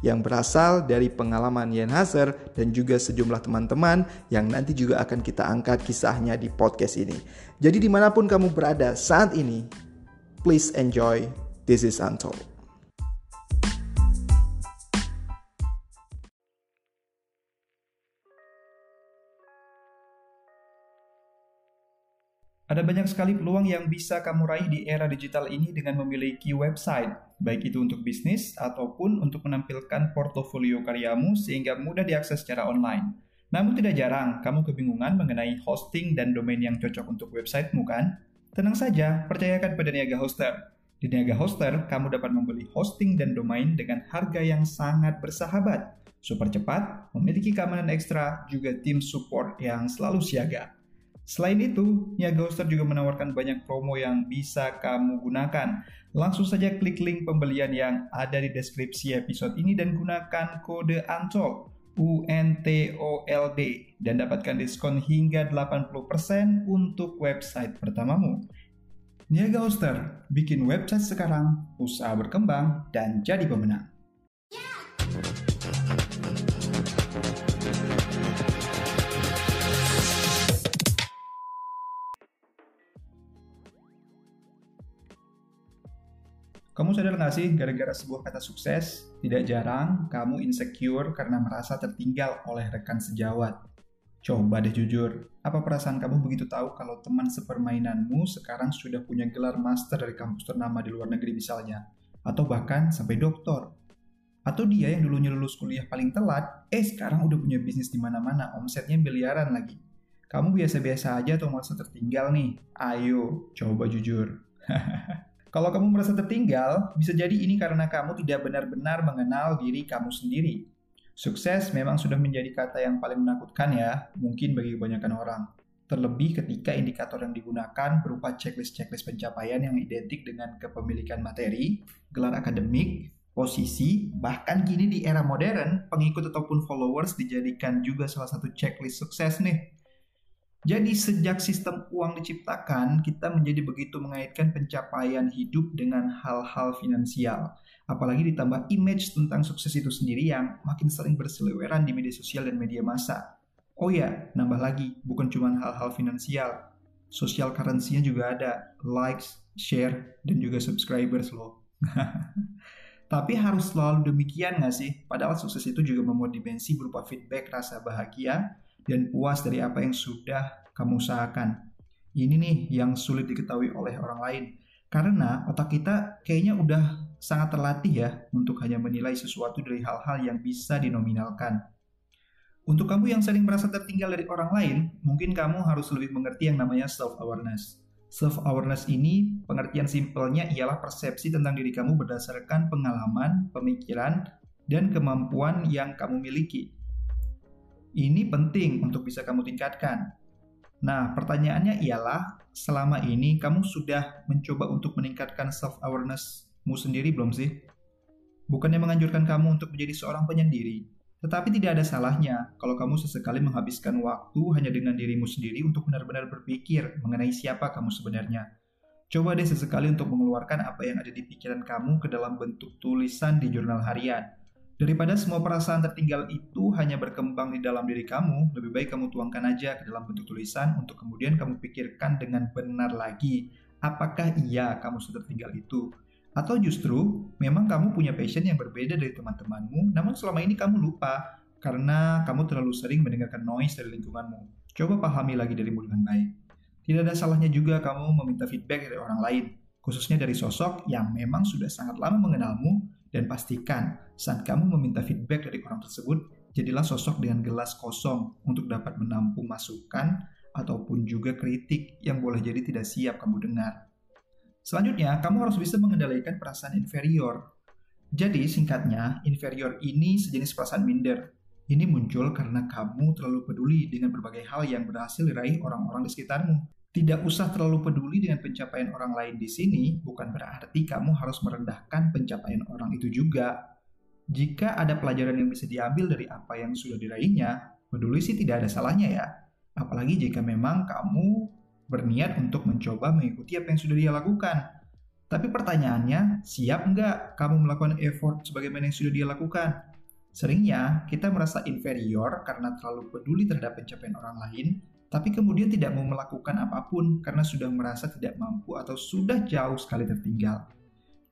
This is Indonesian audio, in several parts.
yang berasal dari pengalaman Yen Hazer dan juga sejumlah teman-teman yang nanti juga akan kita angkat kisahnya di podcast ini. Jadi di mana pun kamu berada saat ini, please enjoy This is Untold. Ada banyak sekali peluang yang bisa kamu raih di era digital ini dengan memiliki website, baik itu untuk bisnis ataupun untuk menampilkan portofolio karyamu sehingga mudah diakses secara online. Namun tidak jarang kamu kebingungan mengenai hosting dan domain yang cocok untuk websitemu kan? Tenang saja, percayakan pada Niaga Hoster. Di Niaga Hoster, kamu dapat membeli hosting dan domain dengan harga yang sangat bersahabat, super cepat, memiliki keamanan ekstra, juga tim support yang selalu siaga. Selain itu, Niaga Hoster juga menawarkan banyak promo yang bisa kamu gunakan. Langsung saja klik link pembelian yang ada di deskripsi episode ini dan gunakan kode ANTOLD UNTOLD dan dapatkan diskon hingga 80% untuk website pertamamu. Niaga Hoster, bikin website sekarang, usaha berkembang, dan jadi pemenang. Kamu sadar gak sih, gara-gara sebuah kata sukses, tidak jarang kamu insecure karena merasa tertinggal oleh rekan sejawat. Coba deh jujur, apa perasaan kamu begitu tahu kalau teman sepermainanmu sekarang sudah punya gelar master dari kampus ternama di luar negeri misalnya? Atau bahkan sampai doktor? Atau dia yang dulunya lulus kuliah paling telat, eh sekarang udah punya bisnis di mana-mana, omsetnya miliaran lagi. Kamu biasa-biasa aja atau merasa tertinggal nih? Ayo, coba jujur. Kalau kamu merasa tertinggal, bisa jadi ini karena kamu tidak benar-benar mengenal diri kamu sendiri. Sukses memang sudah menjadi kata yang paling menakutkan ya, mungkin bagi kebanyakan orang. Terlebih ketika indikator yang digunakan berupa checklist-checklist pencapaian yang identik dengan kepemilikan materi, gelar akademik, posisi, bahkan kini di era modern, pengikut ataupun followers dijadikan juga salah satu checklist sukses nih. Jadi sejak sistem uang diciptakan, kita menjadi begitu mengaitkan pencapaian hidup dengan hal-hal finansial. Apalagi ditambah image tentang sukses itu sendiri yang makin sering berseliweran di media sosial dan media massa. Oh ya, nambah lagi, bukan cuma hal-hal finansial. Social currency-nya juga ada, likes, share, dan juga subscribers loh. Tapi harus selalu demikian nggak sih? Padahal sukses itu juga memuat dimensi berupa feedback rasa bahagia, dan puas dari apa yang sudah kamu usahakan. Ini nih yang sulit diketahui oleh orang lain. Karena otak kita kayaknya udah sangat terlatih ya untuk hanya menilai sesuatu dari hal-hal yang bisa dinominalkan. Untuk kamu yang sering merasa tertinggal dari orang lain, mungkin kamu harus lebih mengerti yang namanya self-awareness. Self-awareness ini, pengertian simpelnya ialah persepsi tentang diri kamu berdasarkan pengalaman, pemikiran, dan kemampuan yang kamu miliki. Ini penting untuk bisa kamu tingkatkan. Nah, pertanyaannya ialah, selama ini kamu sudah mencoba untuk meningkatkan self-awareness-mu sendiri belum sih? Bukannya menganjurkan kamu untuk menjadi seorang penyendiri, tetapi tidak ada salahnya kalau kamu sesekali menghabiskan waktu hanya dengan dirimu sendiri untuk benar-benar berpikir mengenai siapa kamu sebenarnya. Coba deh sesekali untuk mengeluarkan apa yang ada di pikiran kamu ke dalam bentuk tulisan di jurnal harian. Daripada semua perasaan tertinggal itu hanya berkembang di dalam diri kamu, lebih baik kamu tuangkan aja ke dalam bentuk tulisan untuk kemudian kamu pikirkan dengan benar lagi apakah iya kamu sudah tertinggal itu. Atau justru memang kamu punya passion yang berbeda dari teman-temanmu, namun selama ini kamu lupa karena kamu terlalu sering mendengarkan noise dari lingkunganmu. Coba pahami lagi dirimu dengan baik. Tidak ada salahnya juga kamu meminta feedback dari orang lain, khususnya dari sosok yang memang sudah sangat lama mengenalmu dan pastikan saat kamu meminta feedback dari orang tersebut, jadilah sosok dengan gelas kosong untuk dapat menampung masukan ataupun juga kritik yang boleh jadi tidak siap kamu dengar. Selanjutnya, kamu harus bisa mengendalikan perasaan inferior. Jadi, singkatnya, inferior ini sejenis perasaan minder. Ini muncul karena kamu terlalu peduli dengan berbagai hal yang berhasil diraih orang-orang di sekitarmu. Tidak usah terlalu peduli dengan pencapaian orang lain di sini, bukan berarti kamu harus merendahkan pencapaian orang itu juga. Jika ada pelajaran yang bisa diambil dari apa yang sudah diraihnya, peduli sih tidak ada salahnya ya. Apalagi jika memang kamu berniat untuk mencoba mengikuti apa yang sudah dia lakukan. Tapi pertanyaannya, siap nggak kamu melakukan effort sebagaimana yang sudah dia lakukan? Seringnya, kita merasa inferior karena terlalu peduli terhadap pencapaian orang lain, tapi kemudian tidak mau melakukan apa pun karena sudah merasa tidak mampu atau sudah jauh sekali tertinggal.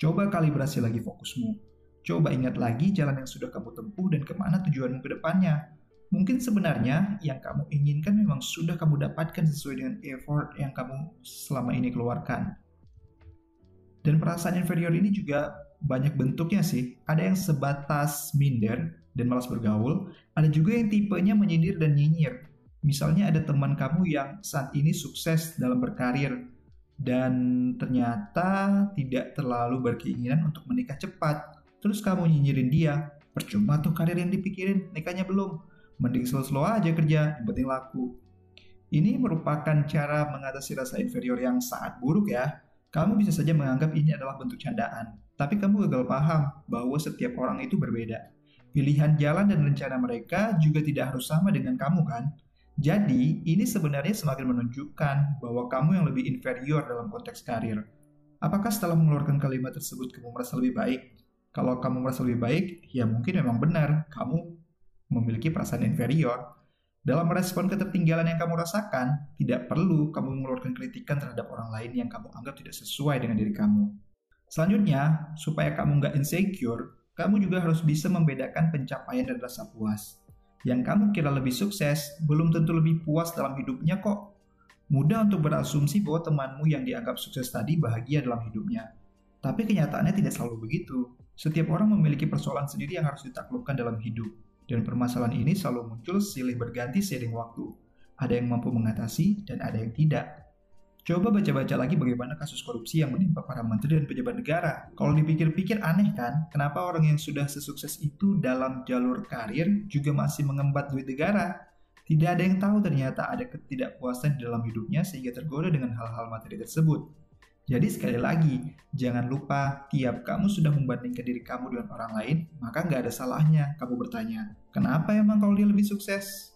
Coba kalibrasi lagi fokusmu. Coba ingat lagi jalan yang sudah kamu tempuh dan ke mana tujuanmu ke depannya. Mungkin sebenarnya yang kamu inginkan memang sudah kamu dapatkan sesuai dengan effort yang kamu selama ini keluarkan. Dan perasaan inferior ini juga banyak bentuknya sih. Ada yang sebatas minder dan malas bergaul, ada juga yang tipenya menyindir dan nyinyir Misalnya ada teman kamu yang saat ini sukses dalam berkarir dan ternyata tidak terlalu berkeinginan untuk menikah cepat. Terus kamu nyinyirin dia, percuma tuh karir yang dipikirin, nikahnya belum. Mending slow-slow aja kerja, yang penting laku. Ini merupakan cara mengatasi rasa inferior yang sangat buruk ya. Kamu bisa saja menganggap ini adalah bentuk candaan, tapi kamu gagal paham bahwa setiap orang itu berbeda. Pilihan jalan dan rencana mereka juga tidak harus sama dengan kamu kan? Jadi, ini sebenarnya semakin menunjukkan bahwa kamu yang lebih inferior dalam konteks karir. Apakah setelah mengeluarkan kalimat tersebut kamu merasa lebih baik? Kalau kamu merasa lebih baik, ya mungkin memang benar kamu memiliki perasaan inferior. Dalam merespon ketertinggalan yang kamu rasakan, tidak perlu kamu mengeluarkan kritikan terhadap orang lain yang kamu anggap tidak sesuai dengan diri kamu. Selanjutnya, supaya kamu nggak insecure, kamu juga harus bisa membedakan pencapaian dan rasa puas yang kamu kira lebih sukses belum tentu lebih puas dalam hidupnya kok. Mudah untuk berasumsi bahwa temanmu yang dianggap sukses tadi bahagia dalam hidupnya. Tapi kenyataannya tidak selalu begitu. Setiap orang memiliki persoalan sendiri yang harus ditaklukkan dalam hidup. Dan permasalahan ini selalu muncul silih berganti seiring waktu. Ada yang mampu mengatasi dan ada yang tidak. Coba baca-baca lagi bagaimana kasus korupsi yang menimpa para menteri dan pejabat negara. Kalau dipikir-pikir aneh kan, kenapa orang yang sudah sesukses itu dalam jalur karir juga masih mengembat duit negara? Tidak ada yang tahu ternyata ada ketidakpuasan di dalam hidupnya sehingga tergoda dengan hal-hal materi tersebut. Jadi sekali lagi, jangan lupa tiap kamu sudah membandingkan diri kamu dengan orang lain, maka nggak ada salahnya kamu bertanya, kenapa emang kalau dia lebih sukses?